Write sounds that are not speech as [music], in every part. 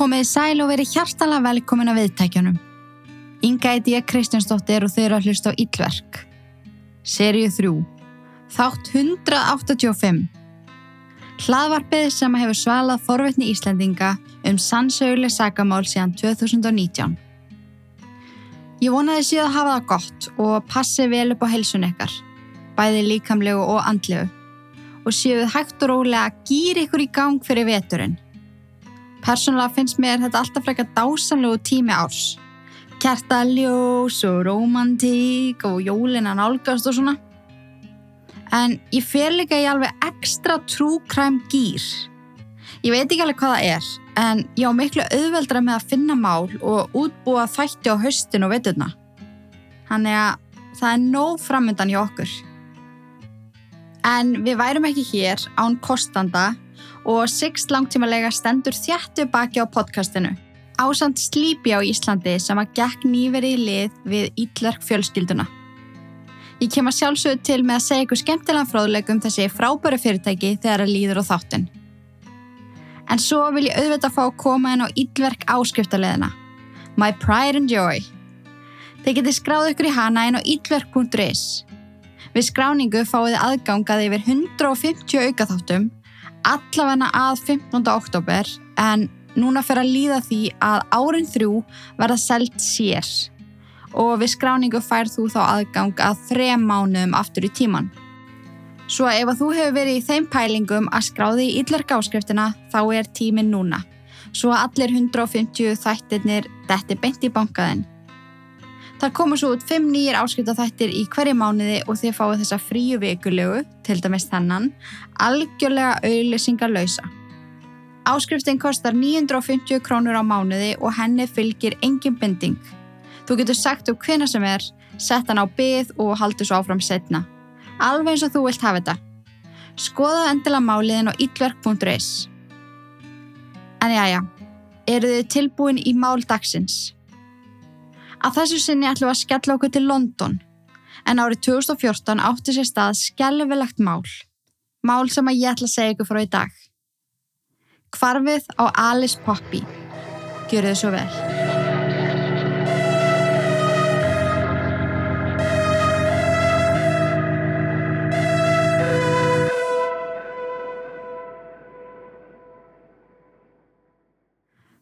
Komiði sæl og verið hjartalega velkomin að viðtækjunum. Inga heiti ég Kristjánsdóttir og þau eru að hlusta á Íllverk. Seríu 3. Þátt 185. Hlaðvarpið sem hefur svalað forvetni Íslandinga um sannsöguleg sagamál síðan 2019. Ég vonaði síðan að hafa það gott og passi vel upp á helsun ykkar, bæði líkamlegu og andlegu og séuð hægt og rólega að gýra ykkur í gang fyrir veturinn. Personlega finnst mér þetta alltaf frekar dásanlegu tími árs. Kertaljós og romantík og jólina nálgast og svona. En ég fer líka í alveg ekstra crime gýr. Ég veit ekki alveg hvað það er, en ég á miklu auðveldra með að finna mál og útbúa þætti á höstin og veturna. Þannig að það er nóg framöndan hjá okkur. En við værum ekki hér án kostanda og Sixt langtímalega stendur þjættu baki á podcastinu. Ásand Sleepy á Íslandi sem að gekk nýveri í lið við Ítlark fjölskylduna. Ég kem að sjálfsögðu til með að segja ykkur skemmtilega fróðleg um þessi frábæru fyrirtæki þegar að líður á þáttinn. En svo vil ég auðvitað fá að koma inn á Ítlark áskriftarleðina. My Pride and Joy. Þeir geti skráð ykkur í hana inn á ítlark.is. Við skráningu fáið aðgangað yfir 150 aukaþáttum allavegna að 15. oktober en núna fer að líða því að árin þrjú verða selt sér og við skráningu fær þú þá aðgang að þrem mánuðum aftur í tíman. Svo ef að þú hefur verið í þeim pælingum að skráði í yllarka áskriftina þá er tímin núna. Svo allir 150 þættirnir detti beint í bankaðinn. Það komur svo út 5 nýjir áskriftaþættir í hverju mánuði og þið fáið þessa fríu vikulegu, til dæmis þennan, algjörlega auðlýsingar lausa. Áskriftin kostar 950 krónur á mánuði og henni fylgir engin binding. Þú getur sagt upp hvena sem er, sett hann á byð og haldur svo áfram setna. Alveg eins og þú vilt hafa þetta. Skoða endilega máliðin á ítverk.is. En já, já, eru þið tilbúin í mál dagsins? Að þessu sinni ætlum við að skella okkur til London, en árið 2014 átti sér stað skellvelegt mál. Mál sem að ég ætla að segja ykkur frá í dag. Kvarfið á Alice Poppy. Gjör þið svo vel.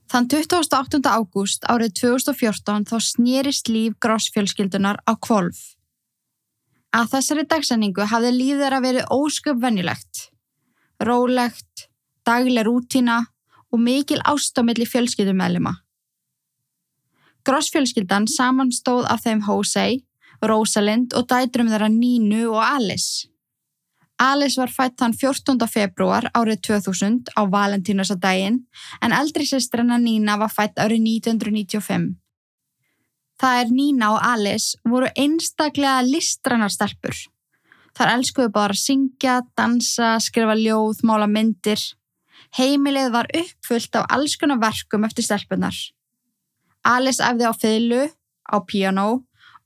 Þann 28. ágúst árið 2014 þá snýrist líf grássfjölskyldunar á kvolf. Að þessari dagsendingu hafði líf þeirra verið ósköp venjulegt, rólegt, dagleg rútina og mikil ástámiðli fjölskyldumælima. Grássfjölskyldan samanstóð af þeim Hosei, Rosalind og dætrum þeirra Nínu og Alice. Alice var fætt þann 14. februar árið 2000 á Valentínarsadaginn en eldri sestranna Nína var fætt árið 1995. Það er Nína og Alice voru einstaklega listrannar stelpur. Þar elskuðu bara að syngja, dansa, skrifa ljóð, mála myndir. Heimilið var uppfullt af alls konar verkum eftir stelpunar. Alice efði á fylgu, á piano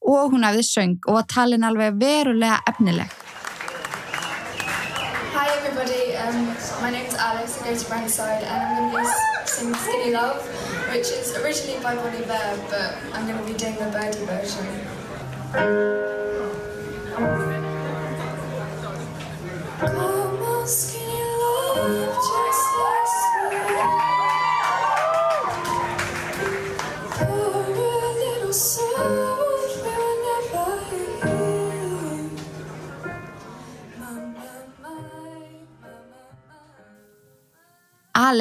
og hún efði söng og var talin alveg verulega efnileg. Um, my name's Alex, I go to Brankside, and I'm going to be singing Skinny Love, which is originally by Bonnie Bear, but I'm going to be doing the Birdie version. Come on,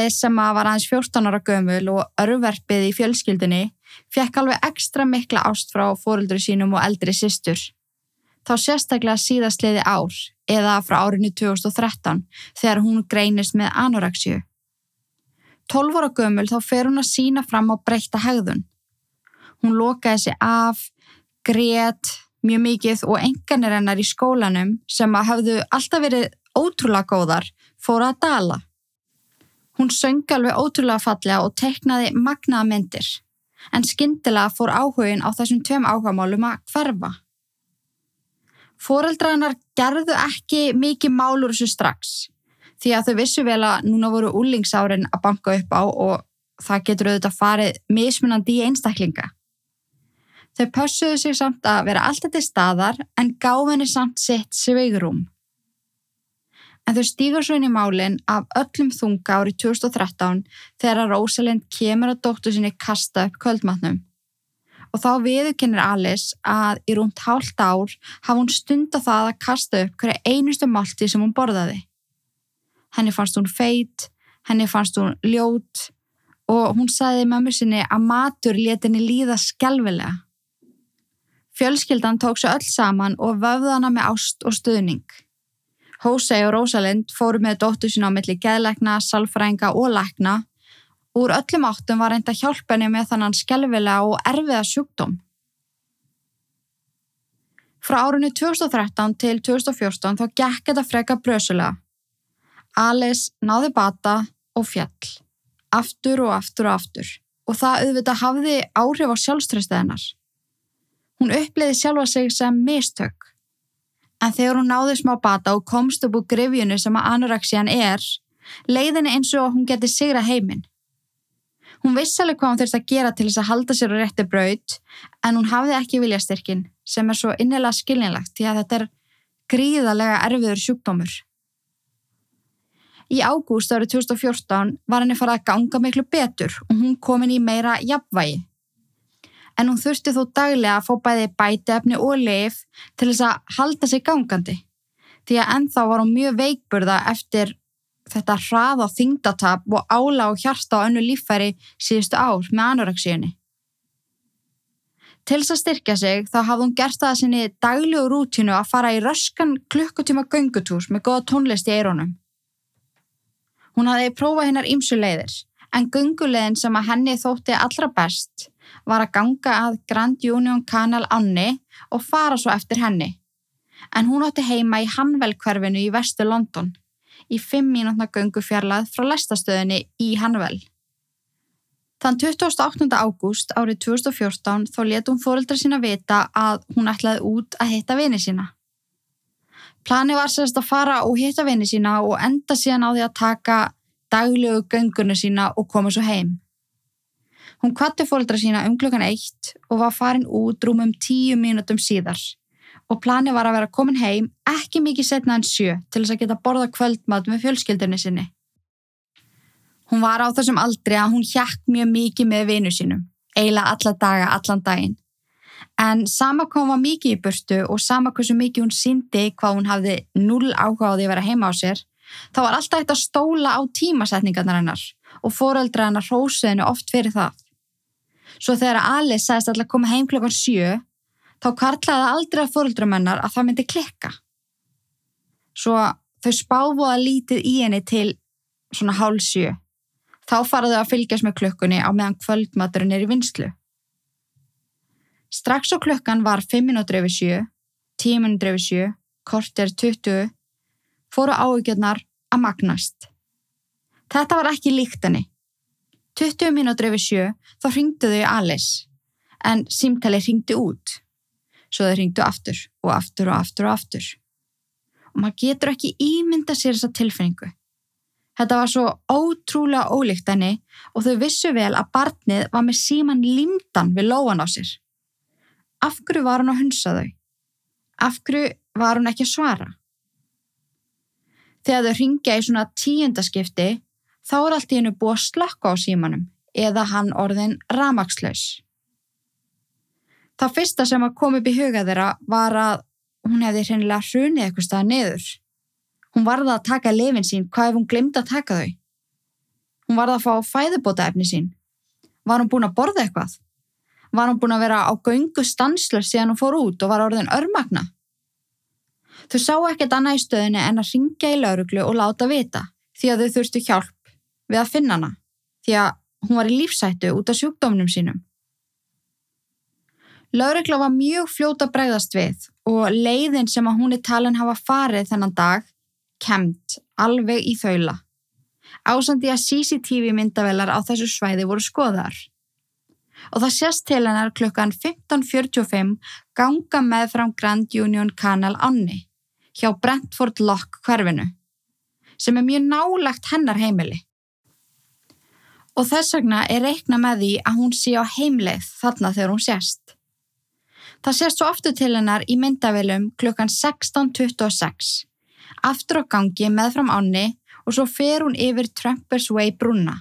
Alice sem var aðeins 14 ára gömul og örverfið í fjölskyldunni fekk alveg ekstra mikla ást frá fóruldri sínum og eldri systur. Þá sérstaklega síðastliði ár eða frá árinu 2013 þegar hún greinist með anoreksju. 12 ára gömul þá fer hún að sína fram á breyta hegðun. Hún lokaði sig af, grét mjög mikið og enganir hennar í skólanum sem að hafðu alltaf verið ótrúlega góðar fóru að dala. Hún söng alveg ótrúlega fallega og teknaði magnaða myndir, en skyndilega fór áhugin á þessum tveim áhugamálum að hverfa. Fóreldrarnar gerðu ekki mikið mál úr þessu strax, því að þau vissu vel að núna voru úlingsárin að banka upp á og það getur auðvitað farið mismunandi í einstaklinga. Þau pössuðu sig samt að vera alltaf til staðar en gáfinni samt sitt sveigrum. En þau stígur svo inn í málinn af öllum þunga árið 2013 þegar að Rosalind kemur að dóttu sinni kasta upp kvöldmatnum. Og þá viðurkennir Alice að í rúmt hálft ár hafa hún stunda það að kasta upp hverja einustu málti sem hún borðaði. Henni fannst hún feit, henni fannst hún ljót og hún sagði mömmu sinni að matur leti henni líða skjálfilega. Fjölskyldan tók svo öll saman og vöfði hana með ást og stuðning. Hosei og Rosalind fóru með dóttu sína á milli geðleikna, salfrænga og lækna. Úr öllum áttum var reynd að hjálpa henni með þannan skjálfilega og erfiða sjúkdóm. Frá árunni 2013 til 2014 þá gekk þetta freka brösulega. Alice náði bata og fjall. Aftur og aftur og aftur. Og það auðvitað hafði áhrif á sjálfströstuð hennar. Hún uppliði sjálfa sig sem mistök. En þegar hún náði smá bata og komst upp úr grifjunu sem að anorexian er, leiðinni eins og hún geti sigra heiminn. Hún vissi alveg hvað hún þurfti að gera til þess að halda sér á rétti braut, en hún hafði ekki viljastyrkin sem er svo innilega skilnilagt því að þetta er gríðalega erfiður sjúkdómur. Í ágúst árið 2014 var henni farið að ganga miklu betur og hún komin í meira jafnvægi en hún þurfti þó daglega að fá bæði bætefni og leif til þess að halda sig gangandi. Því að ennþá var hún mjög veikburða eftir þetta hrað á þingdatap og ála og hjarta á önnu líffæri síðustu ár með anoreksíunni. Til þess að styrkja sig þá hafði hún gert það að sinni daglegu rútinu að fara í röskan klukkutíma göngutús með goða tónlist í eironum. Hún hafði prófað hennar ímsu leiðir en gungulegin sem að henni þótti allra best var að ganga að Grand Union Canal Anni og fara svo eftir henni. En hún átti heima í Hanvel-hverfinu í vestu London, í fimm mínútna gungu fjarlað frá lestastöðinni í Hanvel. Þann 28. ágúst árið 2014 þá letu hún fóreldra sína vita að hún ætlaði út að hitta vini sína. Plani var sérst að fara og hitta vini sína og enda síðan á því að taka daglegu gönguna sína og koma svo heim. Hún kvatti fólkdra sína um klukkan eitt og var farin út rúmum tíu mínutum síðar og plani var að vera komin heim ekki mikið setna en sjö til þess að geta borða kvöldmat með fjölskyldinni sinni. Hún var á þessum aldri að hún hjekk mjög mikið með vinu sínum, eiginlega alla daga, allan daginn. En sama hún var mikið í burtu og sama hversu mikið hún síndi hvað hún hafði null áhugaði að vera heima á sér, þá var alltaf eitt að stóla á tímasetningarnar hennar og foreldra hennar hrósuðinu oft fyrir það. Svo þegar Alice sagðist alltaf að koma heim klokkan sjö, þá kvartlaði aldrei að foreldrum hennar að það myndi klikka. Svo þau spáfuða lítið í henni til svona hálf sjö. Þá faraðu að fylgjast með klukkunni á meðan kvöldmaturinn er í vinslu. Strax á klukkan var 5 minútur yfir sjö, 10 minútur yfir sjö, korter 20, fóru áhugjörnar að magnast. Þetta var ekki líkt henni. 20 mínútur yfir sjö þá ringdu þau Alice en símtali ringdi út. Svo þau ringdu aftur og aftur og aftur og aftur. Og maður getur ekki ímynda sér þessa tilfinningu. Þetta var svo ótrúlega ólíkt henni og þau vissu vel að barnið var með síman lindan við lóan á sér. Af hverju var hún að hunsa þau? Af hverju var hún ekki að svara? Þegar þau ringja í svona tíundaskipti þá er allt í hennu búið að slökka á símanum eða hann orðin ramakslaus. Það fyrsta sem að kom upp í huga þeirra var að hún hefði hreinlega hrunið eitthvað staða niður. Hún varða að taka lefin sín, hvað ef hún glemdi að taka þau? Hún varða að fá fæðubóta efni sín. Var hún búin að borða eitthvað? Var hún búin að vera á göngu stanslur síðan hún fór út og var orðin örmagna? Þau sá ekkert annað í stöðinu en að ringja í lauruglu og láta vita því að þau þurftu hjálp við að finna hana því að hún var í lífsættu út af sjúkdóminum sínum. Lauregla var mjög fljóta bregðast við og leiðin sem að hún er talin hafa farið þennan dag kemt alveg í þaula. Ásandi að CCTV myndavelar á þessu svæði voru skoðar. Og það sést til hennar klukkan 15.45 ganga með frá Grand Union Canal Anni hjá Brentford Lock hverfinu sem er mjög nálagt hennar heimili Og þess vegna er reikna með því að hún sé á heimleið þarna þegar hún sést. Það sést svo aftur til hennar í myndavilum klukkan 16.26, aftur á gangi meðfram áni og svo fer hún yfir Trumpers Way brúna,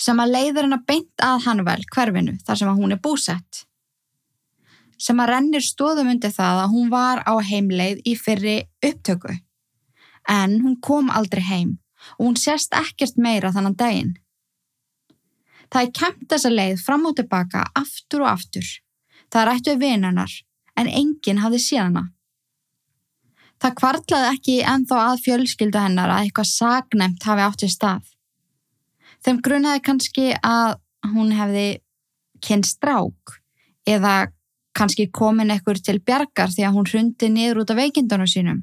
sem að leiður hennar beint að Hanvel hverfinu þar sem að hún er búsett. Sem að rennir stóðum undir það að hún var á heimleið í fyrri upptöku. En hún kom aldrei heim og hún sést ekkert meira þannan daginn. Það er kempt þessa leið fram og tilbaka aftur og aftur Það rættu vinarnar, en enginn hafði síðana. Það kvartlaði ekki enþá að fjölskyldu hennar að eitthvað sagnemt hafi átt í stað. Þeim grunnaði kannski að hún hefði kynst strák eða kannski komin ekkur til bjargar því að hún hrundi niður út af veikindunum sínum.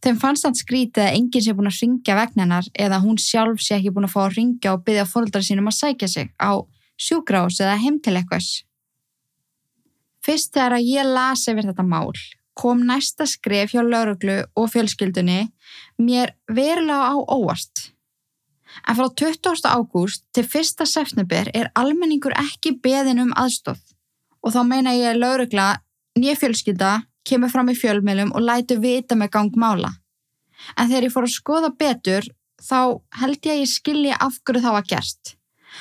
Þeim fannst hann skrítið að enginn sé búin að ringja vegnennar eða hún sjálf sé ekki búin að fá að ringja og byggja fólkdrar sínum að sækja sig á sjúgrás eða heim til eitthvað. Fyrst þegar að ég las yfir þetta mál kom næsta skref hjá lauruglu og fjölskyldunni mér verulega á óvart. En frá 20. ágúst til 1. september er almenningur ekki beðin um aðstóð og þá meina ég laurugla nýja fjölskylda kemur fram í fjölmjölum og lætu vita með gangmála. En þegar ég fór að skoða betur þá held ég að ég skilji af hverju það var gert.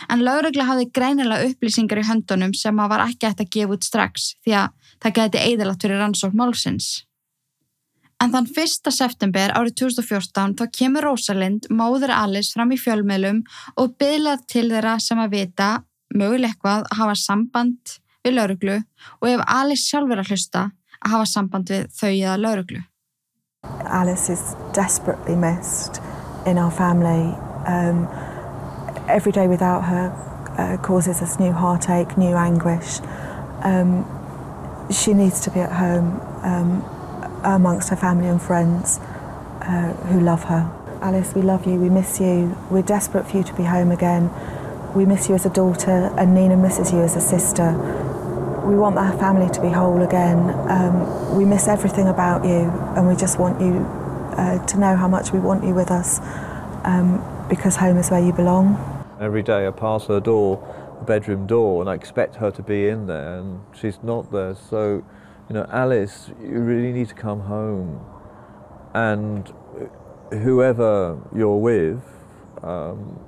En laurugla hafði greinilega upplýsingar í höndunum sem að var ekki hægt að gefa út strax því að það geti eðalagt fyrir rannsókn málsins. En þann 1. september árið 2014 þá kemur Rosalind, móður Alice, fram í fjölmiðlum og byrlað til þeirra sem að vita möguleikvað að hafa samband við lauruglu og ef Alice sjálfur að hlusta að hafa samband við þau eða lauruglu. Alice is desperately missed in our family. Um, every day without her uh, causes us new heartache, new anguish. Um, she needs to be at home um, amongst her family and friends uh, who love her. Alice, we love you, we miss you, we're desperate for you to be home again. We miss you as a daughter, and Nina misses you as a sister. We want our family to be whole again. Um, we miss everything about you, and we just want you uh, to know how much we want you with us um, because home is where you belong. Every day I pass her door, the bedroom door, and I expect her to be in there, and she's not there. So, you know, Alice, you really need to come home. And whoever you're with, um,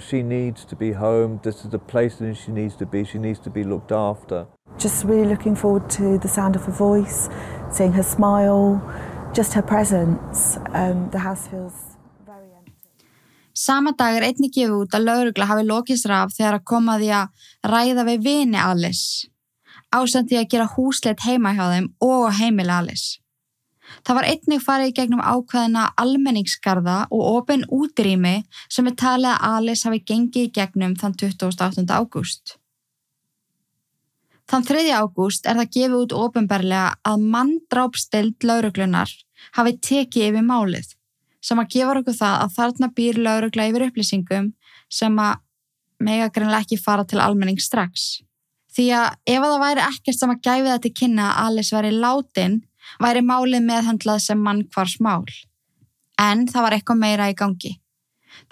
she needs to be home. This is the place that she needs to be. She needs to be looked after. Just really looking forward to the sound of her voice, seeing her smile, just her presence. Um, the house feels Sama dag er einni gefið út að laurugla hafi lókisraf þegar að koma því að ræða við vini Alice, ásandi að gera húsleitt heima hjá þeim og heimili Alice. Það var einnig farið gegnum ákveðina almenningskarða og ofinn útrými sem er talið að Alice hafi gengið gegnum þann 28. ágúst. Þann 3. ágúst er það gefið út ofinberlega að manndrápstild lauruglunar hafi tekið yfir málið sem að gefa okkur það að þarna býr laurugla yfir upplýsingum sem að mega greinlega ekki fara til almenning strax. Því að ef að það væri ekkert sem að gæfi þetta kynna að Alice væri látin, væri málið meðhandlað sem mann hvars mál. En það var eitthvað meira í gangi.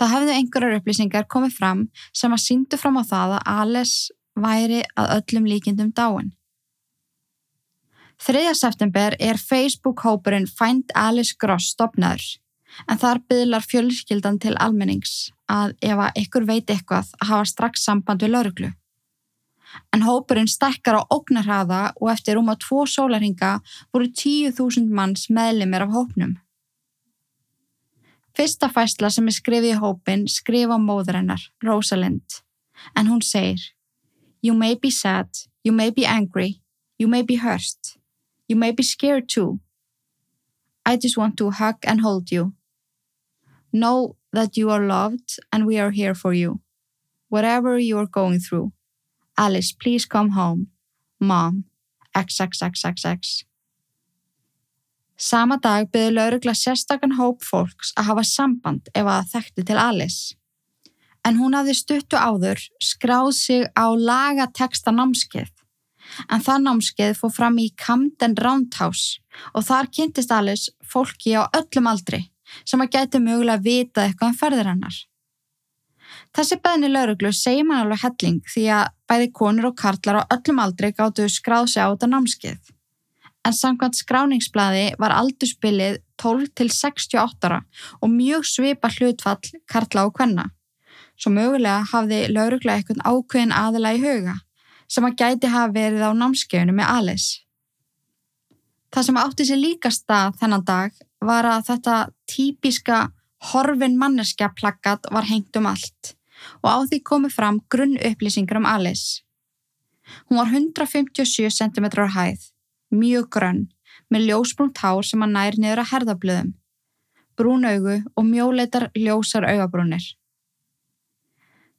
Það hefðu einhverjar upplýsingar komið fram sem að síndu fram á það að Alice væri að öllum líkindum dáin. 3. september er Facebook-hópurinn Find Alice Gross stopnaður en þar byðlar fjölskyldan til almennings að ef að ykkur veit eitthvað að hafa strax samband við lauruglu. En hópurinn stekkar á ógnarhaða og eftir um að tvo sólarhinga voru 10.000 manns meðlimir af hópnum. Fyrsta fæsla sem er skrifið í hópin skrifa móður hennar, Rosalind, en hún segir You may be sad, you may be angry, you may be hurt, you may be scared too. I just want to hug and hold you. Know that you are loved and we are here for you. Whatever you are going through. Alice, please come home. Mom, XXXXX. Sama dag byrði laurugla sérstakann hóp fólks að hafa samband ef að þekkti til Alice. En hún hafði stuttu áður skráð sig á lagateksta námskeið. En það námskeið fór fram í Camden Roundhouse og þar kynntist Alice fólki á öllum aldri sem að gæti mögulega vita eitthvað um ferðir hennar. Þessi beðni lauruglu segir mann alveg helling því að bæði konur og karlar á öllum aldrei gáttu skráð sig á þetta námskeið. En samkvæmt skráningsblaði var aldurspilið 12 til 68 ára og mjög svipa hlutfall karla og kvenna. Svo mögulega hafði laurugla eitthvað ákveðin aðila í huga sem að gæti hafa verið á námskeiðinu með Alice. Það sem átti sér líka stað þennan dag var að þetta típiska horfin manneskja plakkat var hengt um allt og á því komi fram grunn upplýsingar um Alice. Hún var 157 cm hæð, mjög grönn, með ljósbrúnt hár sem að nær niður að herðablöðum, brún augu og mjóleitar ljósar augabrúnir.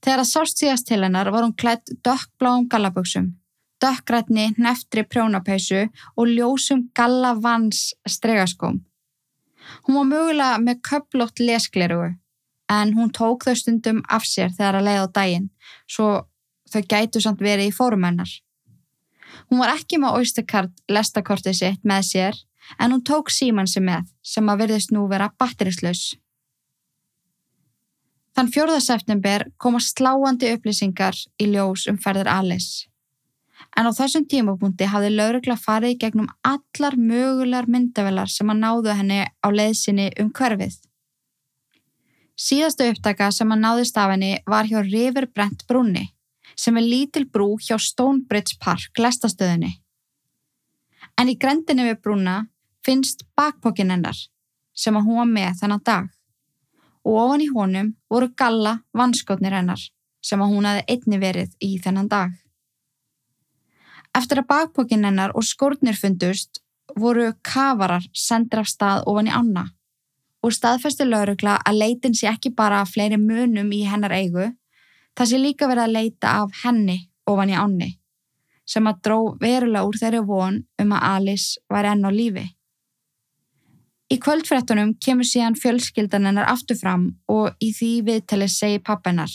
Þegar að sást síðast til hennar var hún klætt dökkbláum gallaböksum, dökkrætni neftri prjónapeisu og ljósum gallavans stregaskóm. Hún var mögulega með köplótt lesklerugu en hún tók þau stundum af sér þegar að leiða á daginn svo þau gætu samt verið í fórumennar. Hún var ekki með Oystercard lestakortið sitt með sér en hún tók síman sem með sem að verðist nú vera batterislaus. Þann 4. september koma sláandi upplýsingar í ljós um ferðir Alice. En á þessum tímapunkti hafði laurugla farið gegnum allar mögulegar myndavelar sem að náðu henni á leiðsinni um hverfið. Síðastu upptaka sem að náðist af henni var hjá River Brent brúnni sem er lítil brú hjá Stonebridge Park lestastöðinni. En í grendinni við brúna finnst bakpokkin hennar sem að hún var með þennan dag og ofan í honum voru galla vanskotnir hennar sem að hún hafi einni verið í þennan dag. Eftir að bakpokkin hennar og skórnir fundust voru kafarar sendir af stað ofan í anna og staðfesti laurugla að leitin sé ekki bara að fleiri munum í hennar eigu, það sé líka verið að leita af henni ofan í ánni, sem að dró verulega úr þeirri von um að Alice var enn á lífi. Í kvöldfrettunum kemur síðan fjölskyldan hennar aftur fram og í því viðtali segi pappennar.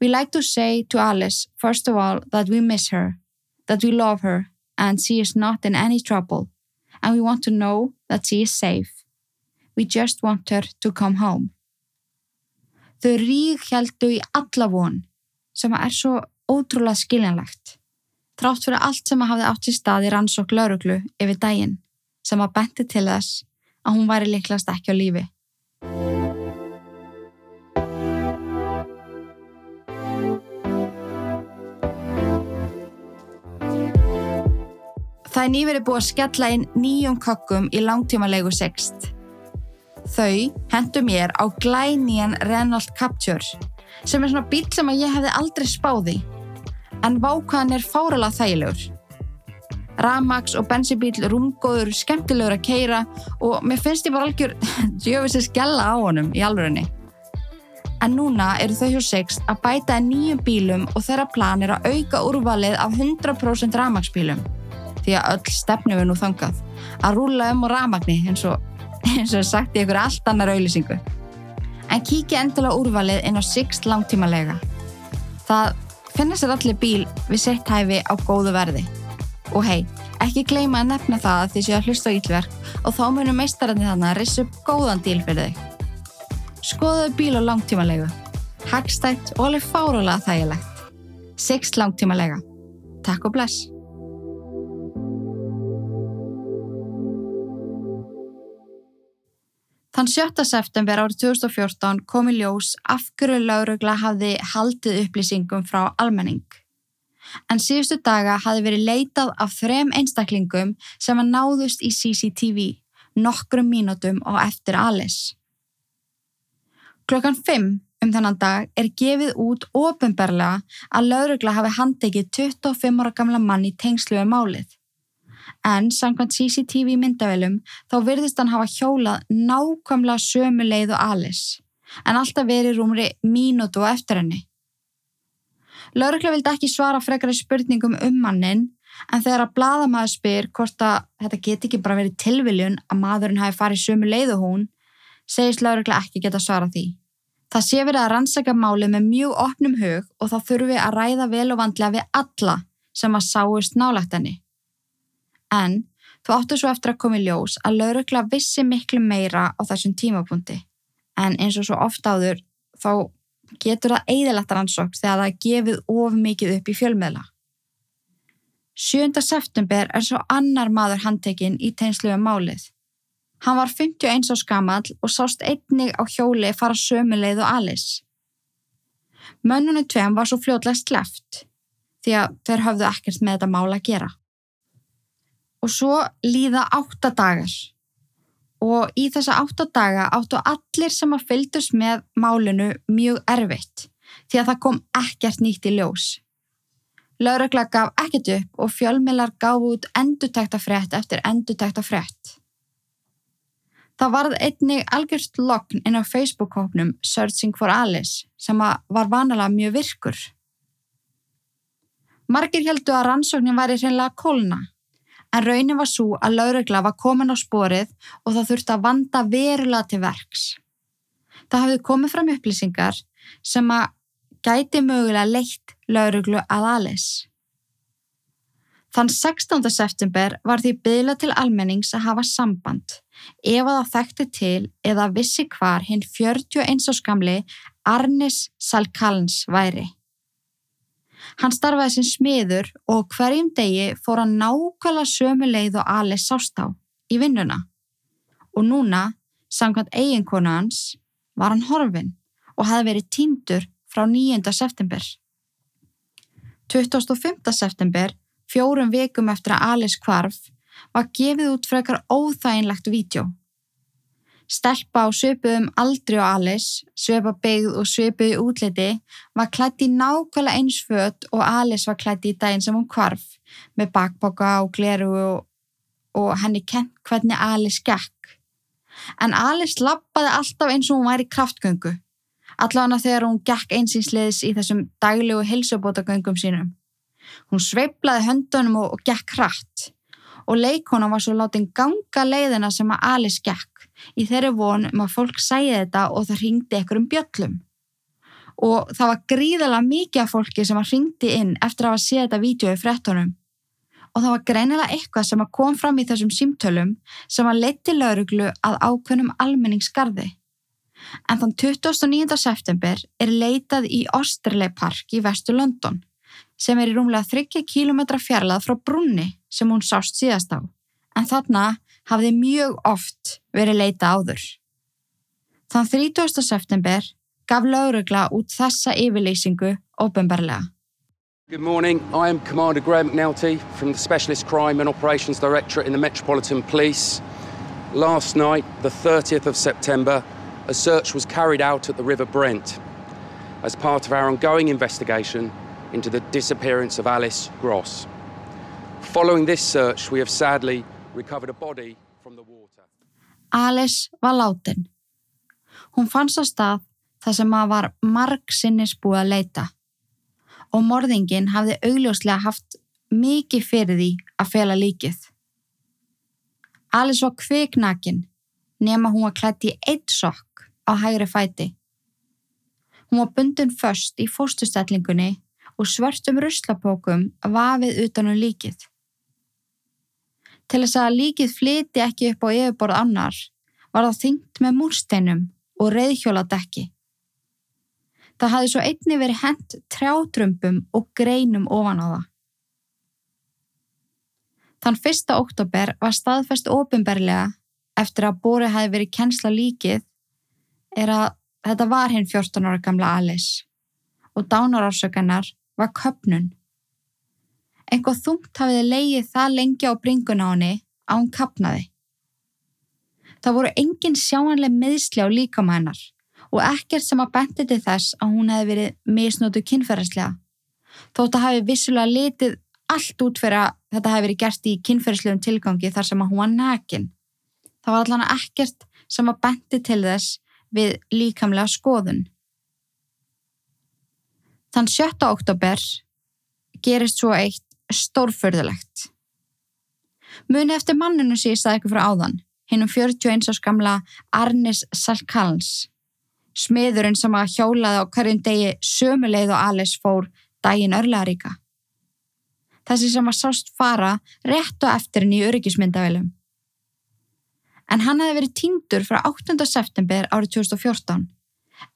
We like to say to Alice, first of all, that we miss her, that we love her and she is not in any trouble and we want to know that she is safe. We just want her to come home. Þau rík heldu í alla von sem er svo ótrúlega skiljanlegt. Trátt fyrir allt sem hafði átt í stað í rannsók lauruglu yfir daginn sem að benti til þess að hún væri líklast ekki á lífi. Það er nýverið búið að skella inn nýjum kokkum í langtímalegu sext. Þau hendu mér á glænían Renault Captur sem er svona bíl sem að ég hefði aldrei spáði en vákaðan er fárala þægilegur. Ramax og bensibíl rúmgóður, skemmtilegur að keira og mér finnst ég bara algjör [laughs] djöfis að skella á honum í alvörunni. En núna eru þau hjá Sixt að bæta nýjum bílum og þeirra plan er að auka úrvalið af 100% Ramax bílum því að öll stefnum er nú þangað að rúla um á Ramagni eins og [laughs] eins og sagt í ykkur allt annar auðlýsingu. En kíkja endilega úrvalið inn á Sixt langtímalega. Það finnast sér allir bíl við sett hæfi á góðu verði. Og hei, ekki gleyma að nefna það að þið séu að hlusta á ílverk og þá munum meistarandi þannig að rissa upp góðan díl fyrir þig. Skoðuðu bíl á langtímalegu. Hagstætt og alveg fárulega þægilegt. Sixt langtímalega. Takk og bless. Þann 7. september árið 2014 kom í ljós af hverju laurugla hafði haldið upplýsingum frá almenning. En síðustu daga hafði verið leitað af þrem einstaklingum sem að náðust í CCTV nokkrum mínútum á eftir Alice. Klokkan 5 um þennan dag er gefið út ofinberlega að laurugla hafi handekið 25 ára gamla mann í tengslu við málið en samkvæmt CCTV myndavælum þá virðist hann hafa hjólað nákvæmlega sömu leið og Alice, en alltaf verið rúmri mínútu og eftir henni. Lörgla vildi ekki svara frekari spurningum um mannin, en þegar að bladamæður spyr hvort að þetta geti ekki bara verið tilviljun að maðurinn hafi farið sömu leið og hún, segist Lörgla ekki geta svara því. Það sé verið að rannsaka máli með mjög opnum hug og þá þurfum við að ræða vel og vandlega við alla sem að sáist nálagt henni. En þú áttu svo eftir að koma í ljós að laurugla vissi miklu meira á þessum tímapunkti. En eins og svo ofta áður þá getur það eðilegt rannsók þegar það er gefið of mikið upp í fjölmiðla. 7. september er svo annar maður handtekinn í tegnslu um málið. Hann var 51 á skamall og sást einnig á hjóli fara sömuleið og Alice. Mönnunum tveim var svo fljóðlega sleft því að þeir höfðu ekkert með þetta mál að gera. Og svo líða átta dagar og í þessa átta daga áttu allir sem að fylgdust með málinu mjög erfitt því að það kom ekkert nýtt í ljós. Lauragla gaf ekkert upp og fjölmilar gaf út endutækta frétt eftir endutækta frétt. Það varð einnig algjörst lokn inn á Facebook-hóknum Searching for Alice sem var vanalega mjög virkur. Margir heldu að rannsóknin væri hreinlega kólna en raunin var svo að laurugla var komin á sporið og það þurfti að vanda verulega til verks. Það hafði komið fram upplýsingar sem að gæti mögulega leitt lauruglu að Alice. Þann 16. september var því byggla til almennings að hafa samband ef að það þekkti til eða vissi hvar hinn 41 áskamli Arnis Salkalns væri. Hann starfaði sem smiður og hverjum degi fór hann nákvæmlega sömu leið og Alice sást á í vinnuna. Og núna, samkvæmt eiginkonu hans, var hann horfin og hefði verið týndur frá 9. september. 25. september, fjórum vikum eftir að Alice kvarf, var gefið út frekar óþæginlegt vídeo Stelpa á svipuðum aldri og Alice, svipa byggð og svipuði útliti, var klætt í nákvæmlega eins fött og Alice var klætt í daginn sem hún kvarf, með bakboka og gleru og, og henni kent hvernig Alice gekk. En Alice lappaði alltaf eins og hún væri kraftgöngu, allavega þegar hún gekk einsinsliðis í þessum daglegu hilsubótagöngum sínum. Hún sveiplaði höndunum og, og gekk hratt og leikona var svo látin ganga leiðina sem að Alice gekk í þeirri von um að fólk sæði þetta og það ringdi ekkur um bjöllum. Og það var gríðala mikið af fólki sem að ringdi inn eftir að hafa séð þetta vídeo í frettunum. Og það var greinilega eitthvað sem að kom fram í þessum símtölum sem að leti lauruglu að ákveðnum almenningskarði. En þann 29. september er leitað í Osterley Park í vestu London sem er í rúmlega 30 km fjarlað frá brunni sem hún sást síðast á, en þarna hafði mjög oft verið leita áður. Þann 30. september gaf laurugla út þessa yfirleysingu ofinbarlega. Good morning, I am Commander Graham McNulty from the Specialist Crime and Operations Directorate in the Metropolitan Police. Last night, the 30th of September, a search was carried out at the River Brent as part of our ongoing investigation into the disappearance of Alice Gross. Following this search, we have sadly recovered a body from the water. Alice var látin. Hún fannst á stað þar sem maður var marg sinnis búið að leita og morðingin hafði augljóslega haft mikið fyrir því að fela líkið. Alice var kviknakin nema hún var klætt í eitt sokk á hægri fæti. Hún var bundin först í fóstustellingunni og svörtum ruslapókum vafið utanum líkið. Til þess að líkið flyti ekki upp á yfirborð annar var það þyngt með múrsteinum og reyðhjóladekki. Það hafði svo einni verið hent trjátrömpum og greinum ofan á það. Þann fyrsta oktober var staðfest ofinberlega eftir að bóri hafi verið kennsla líkið er að þetta var hinn 14 ára gamla Alice og dánarársökanar var köpnun. Engoð þungt hafiði leigið það lengi á bringuna á henni að hún kapnaði. Það voru engin sjáanleg meðsli á líkama hennar og ekkert sem að bendi til þess að hún hefði verið misnótu kynferðislega. Þótt að hafi vissulega litið allt út fyrir að þetta hefði verið gert í kynferðislegum tilgangi þar sem að hún var nakin. Það var allan ekkert sem að bendi til þess við líkamlega skoðun. Þann 7. oktober gerist svo eitt stórförðulegt. Muni eftir manninu sem ég staði ykkur frá áðan, hinnum 41 árs gamla Arnis Salkals, smiðurinn sem að hjólaði á hverjum degi sömuleið og Alice fór daginn örlaðaríka. Þessi sem að sást fara rétt og eftir henni í öryggismyndavelum. En hann hefði verið týndur frá 8. september árið 2014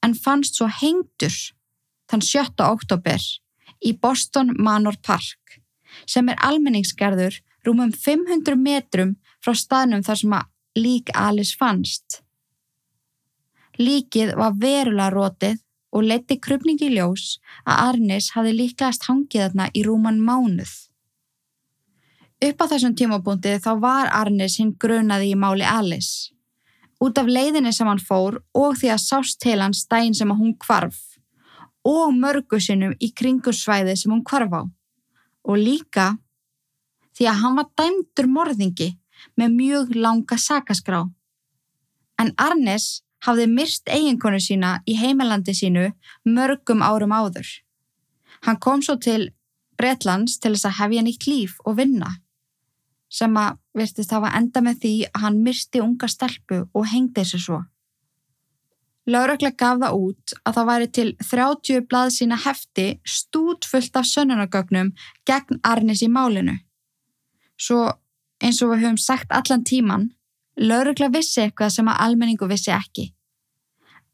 en fannst svo hengdur þann 7. oktober í Boston Manor Park sem er almenningsgerður rúmum 500 metrum frá staðnum þar sem að lík Alice fannst. Líkið var verulega rótið og leti krupningi ljós að Arnis hafi líklegast hangið þarna í rúman mánuð. Upp á þessum tímabúndi þá var Arnis hinn grunaði í máli Alice. Út af leiðinni sem hann fór og því að sást til hans dægin sem að hún kvarf og mörgu sinnum í kringursvæði sem hún kvarf á. Og líka því að hann var dæmdur morðingi með mjög langa sakaskrá. En Arnes hafði myrst eiginkonu sína í heimilandi sínu mörgum árum áður. Hann kom svo til Bretlands til þess að hefja nýtt líf og vinna sem að virtist hafa enda með því að hann myrsti unga stelpu og hengdi þessu svo. Láraklega gaf það út að það væri til 30 blað sína hefti stútfullt af sönnunagögnum gegn Arnis í málinu. Svo eins og við höfum sagt allan tíman, laurugla vissi eitthvað sem að almenningu vissi ekki.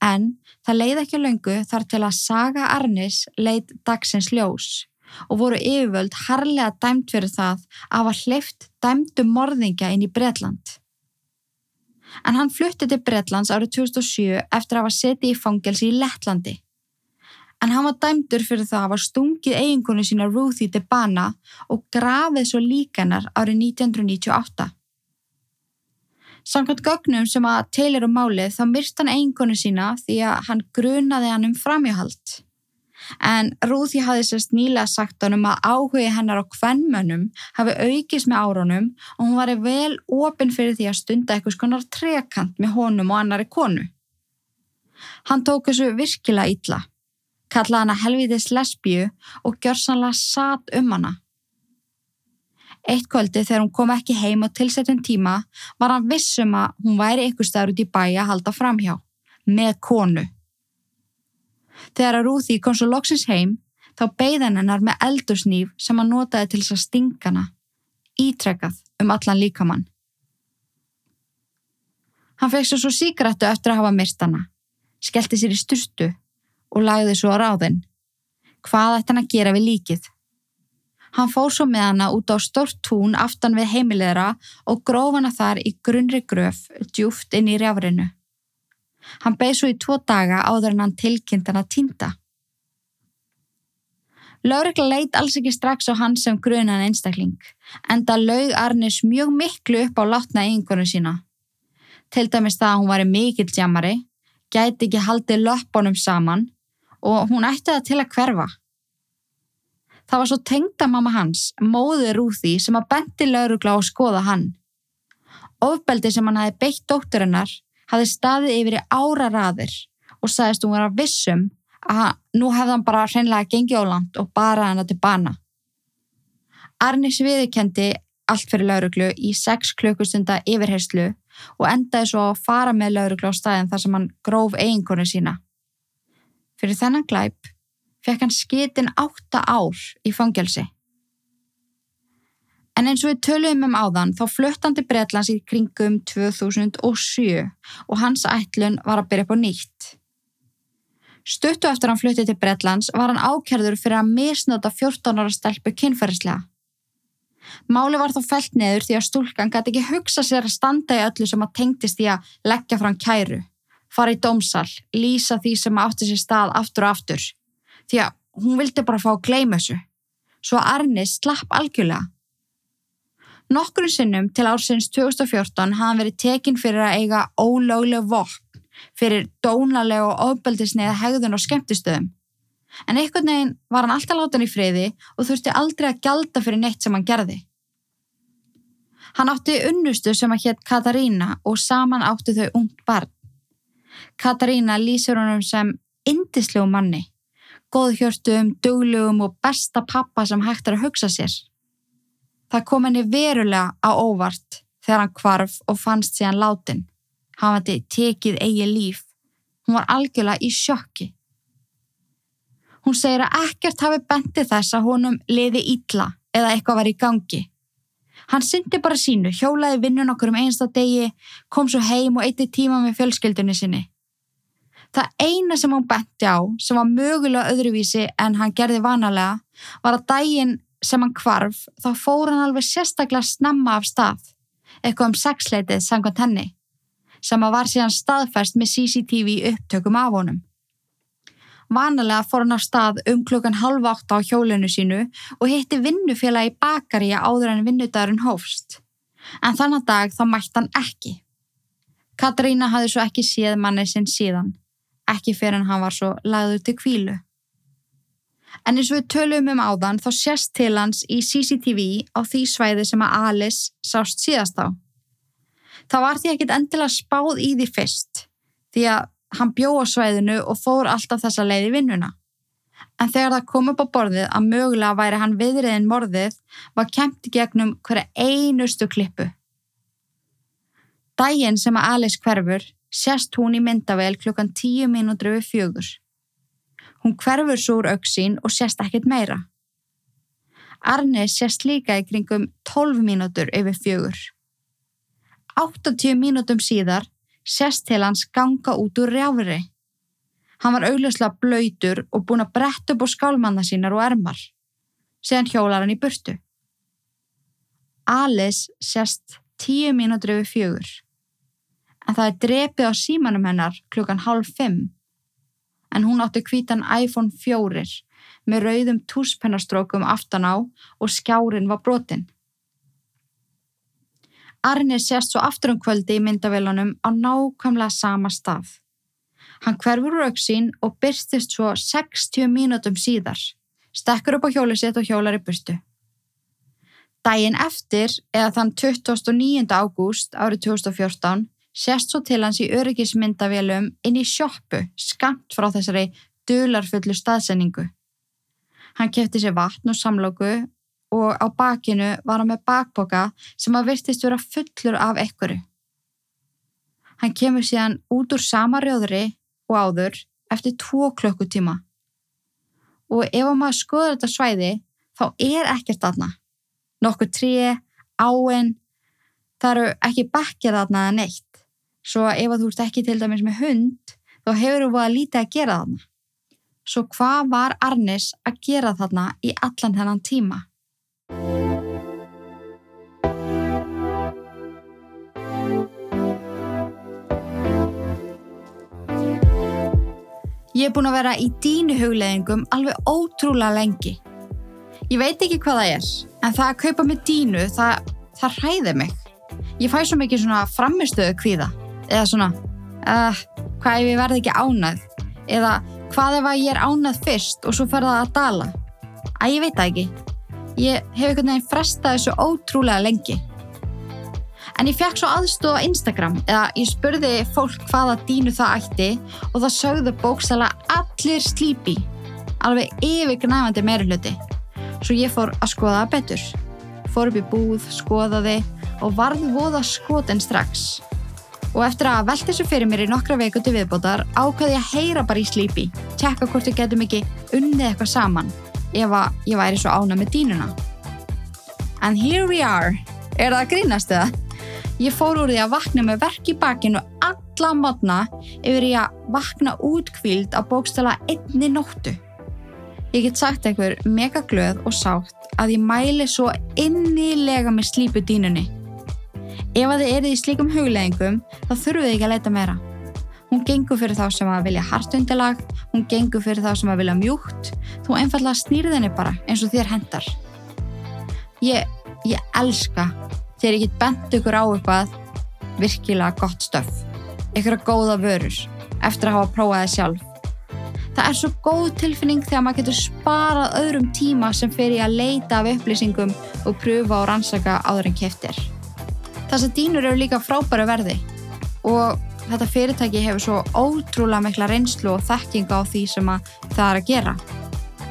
En það leiði ekki löngu þar til að saga Arnis leid dagsins ljós og voru yfirvöld harlega dæmt fyrir það að hafa hleyft dæmdu morðingja inn í Breitland. En hann flutti til Breitlands árið 2007 eftir að hafa setið í fangelsi í Lettlandi. En hann var dæmdur fyrir það að hafa stungið eiginkonu sína Ruthie til bana og grafið svo líkanar árið 1998. Samkvæmt gögnum sem að teilir um málið þá myrst hann eiginkonu sína því að hann grunaði hann um framjáhald. En Rúði hafði sérst nýlega sagt honum að áhugi hennar á kvennmönnum hafi aukist með áronum og hún var vel ofinn fyrir því að stunda eitthvað skonar trekant með honum og annari konu. Hann tók þessu virkilega illa, kallaði hana helviðis lesbíu og gjörsanlega satt um hana. Eitt kvöldi þegar hún kom ekki heim á tilsettum tíma var hann vissum að hún væri ykkur staður út í bæi að halda framhjá, með konu. Þegar að Rúði kom svo loksins heim, þá beigðan hennar með eldursnýf sem hann notaði til þess að stingana, ítrekkað um allan líkamann. Hann fekk svo síkrættu eftir að hafa myrst hana, skellti sér í styrstu og lagði svo á ráðinn. Hvað ætti hann að gera við líkið? Hann fór svo með hana út á stort tún aftan við heimilegra og gróf hana þar í grunnri gröf djúft inn í rjáfrinu. Hann beð svo í tvo daga áður en hann tilkynnt hann að týnda. Lörgla leit alls ekki strax á hann sem grunan einstakling, en það laug Arnis mjög miklu upp á látna eiginkonu sína. Til dæmis það að hún var mikill jammari, gæti ekki haldið löppunum saman og hún ætti það til að hverfa. Það var svo tengda mamma hans, móður Rúði, sem að benti laurugla að skoða hann. Ofbeldi sem hann hafi beitt dótturinnar hafði staðið yfir í ára raðir og sagðist hún vera vissum að nú hefði hann bara hreinlega gengið á land og bara hann til bana. Arnis viðkendi allt fyrir lauruglu í 6 klukkustunda yfirherslu og endaði svo að fara með lauruglu á staðin þar sem hann gróf eiginkonu sína. Fyrir þennan glæp fekk hann skitin 8 ár í fangelsi. En eins og við töluðum um áðan þá fluttandi Breitlands í kringum 2007 og hans ætlun var að byrja upp á nýtt. Stuttu eftir hann fluttið til Breitlands var hann ákjörður fyrir að misnota 14 ára stelpu kynferðislega. Máli var þó felt neður því að stúlkan gæti ekki hugsa sér að standa í öllu sem að tengtist í að leggja fram kæru, fara í dómsal, lýsa því sem átti sér stað aftur og aftur. Því að hún vildi bara fá að gleyma þessu. Svo Arnis slapp algjörlega. Nokkur sinnum til ársins 2014 hafði verið tekinn fyrir að eiga ólögleg vopn fyrir dónaleg og ofbeldisneiða hegðun og skemmtistöðum. En einhvern veginn var hann alltaf látan í friði og þurfti aldrei að gjalda fyrir neitt sem hann gerði. Hann átti unnustu sem að hétt Katarína og saman átti þau ungt barn. Katarína lýsir honum sem indislegu manni, góðhjörtum, duglegum og besta pappa sem hægt er að hugsa sér. Það kom henni verulega á óvart þegar hann kvarf og fannst síðan látin. Hann vandi tekið eigi líf. Hún var algjörlega í sjokki. Hún segir að ekkert hafi bentið þess að honum liði ítla eða eitthvað var í gangi. Hann syndi bara sínu, hjólaði vinnun okkur um einsta degi, kom svo heim og eitti tíma með fjölskyldunni sinni. Það eina sem hún benti á, sem var mögulega öðruvísi en hann gerði vanalega, var að daginn sem hann kvarf, þá fór hann alveg sérstaklega snemma af stað, eitthvað um sexleitið samkvæmt henni, sem að var síðan staðfæst með CCTV upptökum af honum. Vanalega fór hann á stað um klukkan halv átta á hjólinu sínu og hitti vinnufélagi bakari áður en vinnudagurinn hófst. En þannig dag þá mætti hann ekki. Katrína hafði svo ekki séð manni sinn síðan, ekki fyrir en hann var svo lagður til kvílu. En eins og við tölum um áðan þá sést til hans í CCTV á því svæði sem að Alice sást síðast á. Það var því ekkit endilega spáð í því fyrst, því að hann bjó á svæðinu og fór alltaf þessa leið í vinnuna. En þegar það kom upp á borðið að mögulega væri hann viðriðin morðið var kemti gegnum hverja einustu klippu. Dægin sem að Alice hverfur sést hún í myndavel klukkan tíu mínútur við fjögur. Hún hverfur svo úr auksín og sést ekkit meira. Arne sést líka í kringum 12 mínútur yfir fjögur. 80 mínútum síðar sést til hans ganga út úr rjáfri. Hann var augljóslega blöytur og búin að bretta upp á skálmanna sínar og ermar. Seðan hjólar hann í burtu. Alice sést tíu mínútur yfir fjögur. En það er drepið á símanum hennar klukkan hálf fimm. En hún átti kvítan iPhone 4 með rauðum túspennastrókum aftan á og skjárin var brotinn. Arnir sést svo aftur um kvöldi í myndavélunum á nákvæmlega sama stað. Hann hverfur úr auksín og byrstist svo 60 mínútum síðar, stekkur upp á hjóli sitt og hjólar í burtu. Dægin eftir, eða þann 29. ágúst árið 2014, sést svo til hans í öryggismyndavélum inn í sjóppu skamt frá þessari dularfullu staðsendingu. Hann kefti sér vatn og samlóku og á bakinu var hann með bakboka sem að virtist vera fullur af ekkuru. Hann kemur síðan út úr sama rjóðri og áður eftir tvo klukkutíma. Og ef maður skoður þetta svæði þá er ekkert aðna. Nokkur tríi, áinn, það eru ekki bakkir aðna eða neitt. Svo ef þú ert ekki til dæmis með hund þá hefur þú búið að lítið að gera þarna. Svo hvað var Arnis að gera þarna í allan þennan tíma? Ég er búin að vera í dínu hugleðingum alveg ótrúlega lengi. Ég veit ekki hvað það er, en það að kaupa með dínu, það, það hræði mig. Ég fæ svo mikið svona framistöðu kvíða, eða svona, uh, hvað ef ég verði ekki ánað, eða hvað ef ég er ánað fyrst og svo fer það að dala. Æ, ég veit það ekki. Ég hef einhvern veginn frestað þessu ótrúlega lengi. En ég fekk svo aðstóð á Instagram eða ég spurði fólk hvaða dínu það ætti og það sögðu bókstala allir slípi, alveg yfirgnæfandi meirulöti. Svo ég fór að skoða betur. Fór upp í búð, skoðaði og varði voða skotin strax. Og eftir að velta þessu fyrir mér í nokkra veiku til viðbótar ákvaði ég að heyra bara í slípi, tjekka hvort við getum ekki unnið eitthvað saman ef að ég væri svo ána með dínuna. And here we are. Er það að grínast eða? Ég fór úr því að vakna með verk í bakinu alla modna yfir því að vakna útkvíld á bókstala einni nóttu. Ég get sagt einhver mega glöð og sátt að ég mæli svo innilega með slípu dínunni. Ef að þið erið í slíkum hugleðingum þá þurfuð þið ekki að leita meira. Hún gengur fyrir þá sem að vilja hartundilag, hún gengur fyrir þá sem að vilja mjúkt, þú einfallega snýrið henni bara eins og þér hendar. Ég, ég elska þegar ég get bent ykkur á eitthvað virkilega gott stöf ykkur að góða vörur eftir að hafa prófað það sjálf það er svo góð tilfinning þegar maður getur sparað öðrum tíma sem fer í að leita af upplýsingum og pröfa og rannsaka áður en keftir þess að dýnur eru líka frábæru verði og þetta fyrirtæki hefur svo ótrúlega mikla reynslu og þekkinga á því sem það er að gera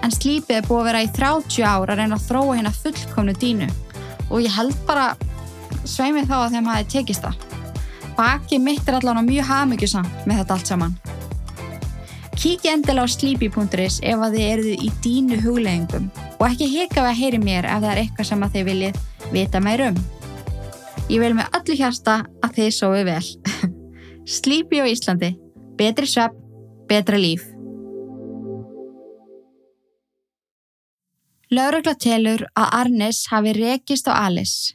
en slípið er búið að vera í 30 ár að reyna að þróa hérna fullkomnu dínu og ég held bara sveimið þá að þeim hafi tekist það. Baki mitt er allavega mjög hafmyggjusamt með þetta allt saman. Kíkja endilega á sleepy.is ef að þið eruð í dínu hugleggingum og ekki hika við að heyri mér ef það er eitthvað sem að þið viljið vita meir um. Ég vil með öllu hjarta að þið sóðu vel. [laughs] Sleepy á Íslandi. Betri svepp, betra líf. Laurugla telur að Arnis hafi rekist á Alice,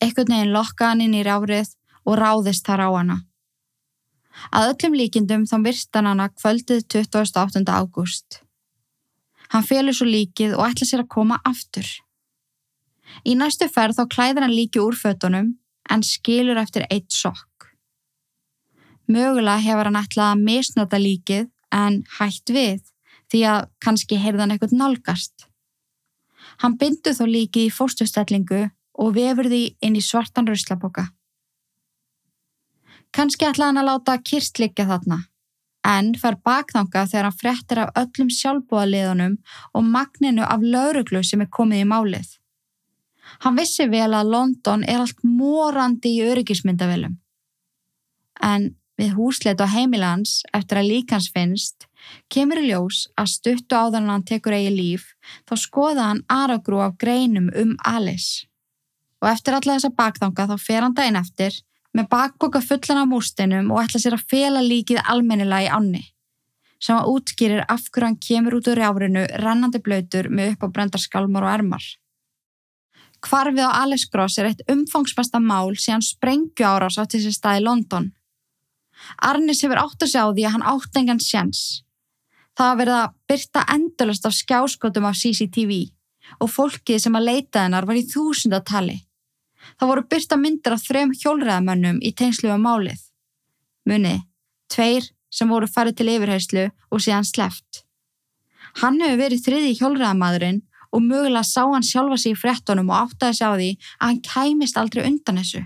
ekkert neginn lokka hann inn í rárið og ráðist þar á hana. Að öllum líkindum þá virstan hana kvöldið 28. ágúst. Hann félur svo líkið og ætla sér að koma aftur. Í næstu ferð þá klæður hann líki úr fötunum en skilur eftir eitt sokk. Mögulega hefur hann ætlað að misnota líkið en hætt við því að kannski heyrðan eitthvað nálgast. Hann bindu þó líkið í fórstustellingu og vefur því inn í svartan ruslaboka. Kannski ætlaði hann að láta kyrst liggja þarna, en fær bakþanga þegar hann frettir af öllum sjálfbúðaliðunum og magninu af lauruglu sem er komið í málið. Hann vissi vel að London er allt morandi í öryggismyndavilum. En við húsleit á heimilans eftir að líkans finnst kemur í ljós að stuttu áðan hann tekur eigi líf þá skoða hann aragrú af greinum um Alice. Og eftir alla þessa bakþanga þá fer hann daginn eftir með bakboka fullan af mústinum og ætla sér að fela líkið almennilega í ánni sem að útskýrir af hverju hann kemur út úr rjárinu rennandi blöytur með upp á brendar skalmar og ermar. Hvarfið á Alice Gross er eitt umfangsmesta mál síðan sprengju árás á þessi stað í London. Arnis hefur átt að sjá því að hann átt engan sjans. Það að byrta endalast af skjáskotum af CCTV og fólkið sem að leita hennar var í þúsundatali. Það voru byrta myndir af þrem hjólreðamönnum í tengslu á málið. Munni, tveir sem voru farið til yfirheyslu og síðan sleft. Hann hefur verið þriði hjólreðamadurinn og mögulega sá hann sjálfa sig í frettunum og áttaði sig á því að hann kæmist aldrei undan þessu.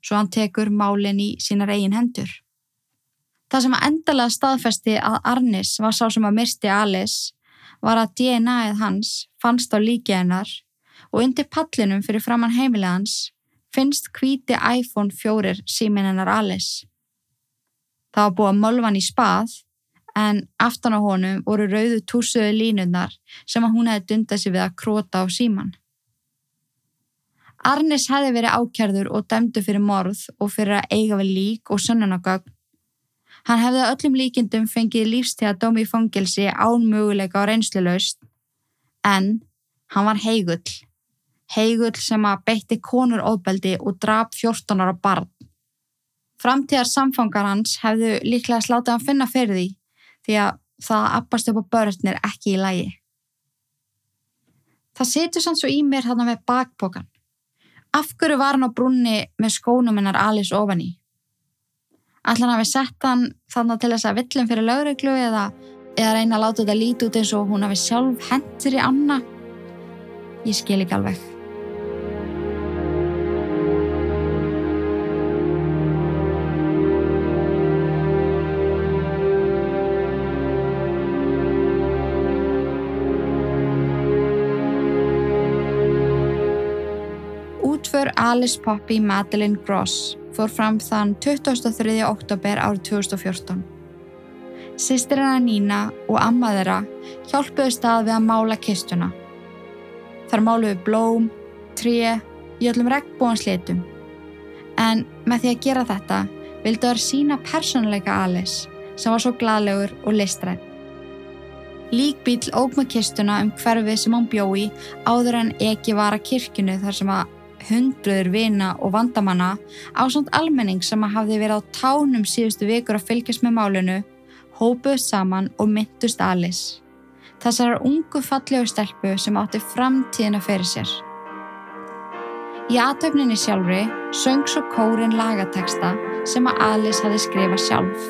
Svo hann tekur málinn í sínar eigin hendur. Það sem að endalega staðfesti að Arnis var sá sem að myrsti Alice var að DNA-ið hans fannst á líki hennar og undir pallinum fyrir framann heimilega hans finnst hvíti iPhone 4 símin hennar Alice. Það var búið að mölvan í spað en aftan á honum voru rauðu túsuðu línundar sem að hún hefði dundað sér við að króta á síman. Arnis hefði verið ákjærður og dæmdu fyrir morð og fyrir að eiga við lík og sönnunagögn. Hann hefði öllum líkindum fengið lífstíða dómi í fangilsi án möguleika og reynslulaust, en hann var heigull. Heigull sem að beitti konur óbeldi og drap 14 ára barn. Framtíðar samfangar hans hefðu líklega slátið að finna fyrir því því að það appast upp á börnir ekki í lægi. Það setur sann svo í mér þarna með bakpokan. Af hverju var hann á brunni með skónum hennar Alice ofan í? Ætla hann að við sett hann þannig til þess að villum fyrir lögreglu eða, eða reyna að láta þetta lítið út eins og hún hafi sjálf hendur í anna? Ég skil ekki alveg. Alice Poppy Madeline Gross fór fram þann 23. oktober árið 2014. Sistir hennar Nína og amma þeirra hjálpuðu stað við að mála kistuna. Þar máluðu blóm, tré, í öllum regnbóanslitum. En með því að gera þetta vildu þær sína persónuleika Alice sem var svo gladlegur og listrætt. Líkbíl óg með kistuna um hverfið sem hann bjói áður en ekki var að kirkunu þar sem að hundruður vina og vandamanna á samt almenning sem að hafði verið á tánum síðustu vikur að fylgjast með málunu, hópuð saman og myndust Alice. Þessar ungu fallegu stelpu sem átti framtíðina fyrir sér. Í aðtöfninni sjálfri söng svo kórin lagateksta sem að Alice hafi skrifað sjálf.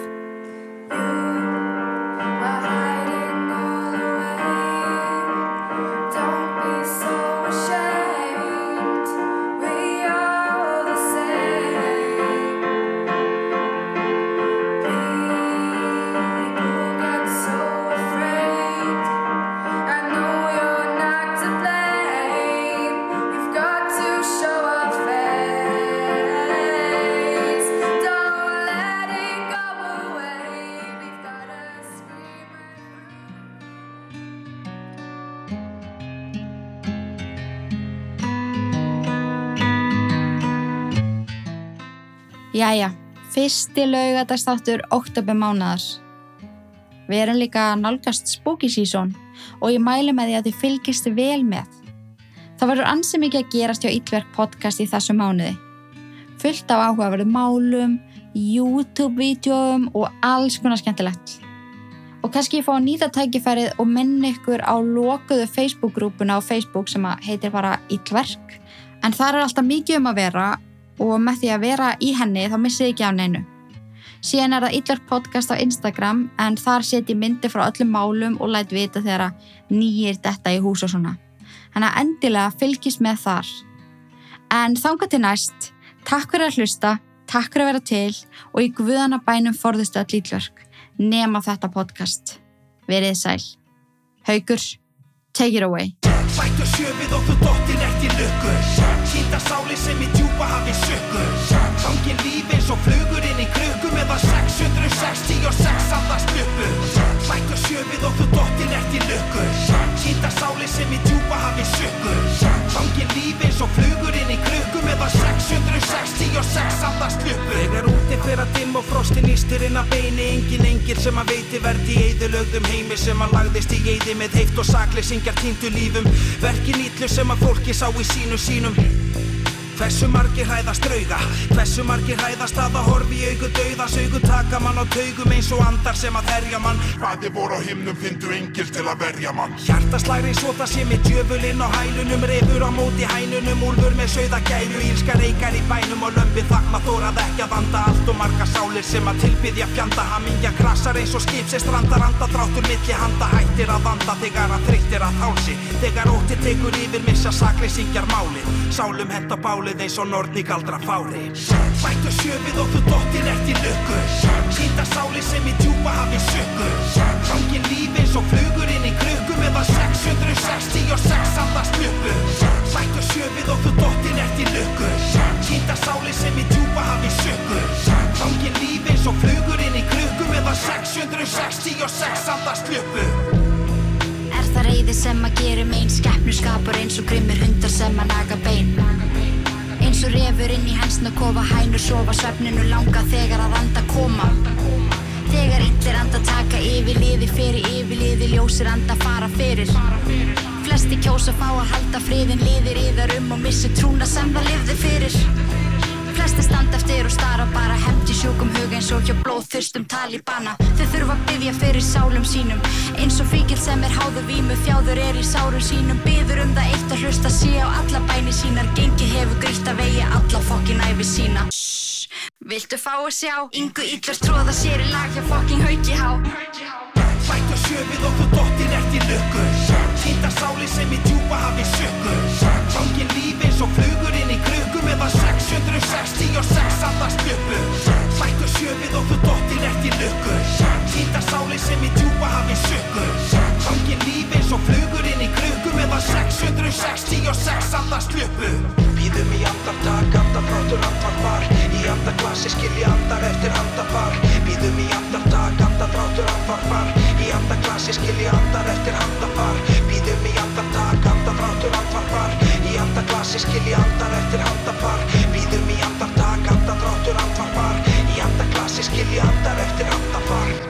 Jæja, fyrsti laugadagstáttur oktober mánadar. Við erum líka nálgast spooky season og ég mælu með því að þið fylgist vel með. Það verður ansið mikið að gerast hjá Ítlverk podcast í þessu mánuði. Fullt af áhugaverðu málum, YouTube-vídeóum og alls konar skemmtilegt. Og kannski ég fá að nýta tækifærið og minna ykkur á lokuðu Facebook-grúpuna á Facebook sem heitir bara Ítlverk. En það er alltaf mikið um að vera og með því að vera í henni þá missið ekki af neinu. Síðan er það Ítlark podcast á Instagram en þar set ég myndi frá öllum málum og læt vita þegar nýjir detta í hús og svona. Þannig að endilega fylgis með þar. En þánga til næst, takk fyrir að hlusta, takk fyrir að vera til og í guðana bænum forðustu öll Ítlark nema þetta podcast. Verið sæl. Haugur, take it away. Sættu sjöfið og þú dottir eftir lukku Sýnda sáli sem í djúpa hafi sökku Gangin líf eins og flugur inn í krukku meðan 666 andast uppu Sættu sjöfið og þú dottir eftir lukku. Sýnda sáli sem í djúpa hafi sökku Gangin líf eins og flugur inn í krukku meðan 666 andast uppu Þegar úti fyrir að dimm og frostin ístir inn að beini. Engin engil sem að veiti verði í eðilögðum heimi sem að lagðist í eði með heift og sakleysingjar týndu lífum. Verkin ítlu sem að fólki sá í sínu sínum Hversu margir hræðast drauga? Hversu margir hræðast að að horfi í augu dauðas augu taka mann á taugum eins og andar sem að herja mann. Hvaði voru á himnum fyndu engil til að verja mann. Hjartaslæri svo það sé með djöfulinn á hælunum Refur á móti hænunum, úlfur með sögða gæru Ílska reykar í bænum og lömpi þakma þórað ekki að vanda. Allt og marga sálir sem að tilbyðja fjanda Hamingja krasar eins og skip sem strandar anda Dráttur milli handa hættir að vanda Þegar að þreyttir að hálsi. Þegar ótti tekur yfir missa sakleysingjar málið eins og nortni galdra fári Sættu sjöfið og þú dottir eftir lukku. Sýnda sáli sem í djúpa hafi sökku Gangin líf eins og flugur inn í krukku meðan 666 andast uppu Sættu sjöfið og þú dottir eftir lukku. Sýnda sáli sem í djúpa hafi sökku Gangin líf eins og flugur inn í krukku meðan 666 andast uppu Er það reyði sem að gera megin Skeppnur skapar eins og grimmir hundar sem að naga bein Eins og refur inn í hensna kofa Hænur sofa svefninu langa þegar að anda koma. Þegar illir anda taka yfir liði fyrir yfir liði Ljósir anda fara fyrir. Flesti kjósa fá að halda friðin Liðir yðar um og missi trúna sem það lifði fyrir. Flesti standa eftir og stara bara hefndi sjúkum hug eins og hjá blóðþyrstum talibana. Þau þurfa að byggja fyrir sálum sínum. Eins og fíkil sem er háður vímu þjáður er í sárum sínum. Byður um það eitt að hlusta sé á alla bæni sínar. Gengi hefur grítt að vegi alla fokkin æfi sína. Shhh, viltu fá að sjá? Ingu íllur tróða sér í lag hjá fokkin hauki há. Sjöfið og þú dottir eftir lukku. Sýnda sáli sem í djúpa hafi sökku Gangin líf eins og flugur inn í krukku meðan 666 andast uppu Sættu sjöfið og þú dottir eftir lukku Sýnda sáli sem í djúpa hafi sökku Gangin líf eins og flugur inn í krukku meðan 666 andast uppu Býðum í andartak, andafrátur andvarpar Í andarklassi skilji andar eftir handafar Býðum í andartak, andafrátur andvarpar Í andaklassi skilji andar eftir handafar Býðum í andartak, andafrátur andvarpar Í andaklassi skilji andar eftir handafar Þessi skilji andar eftir andafar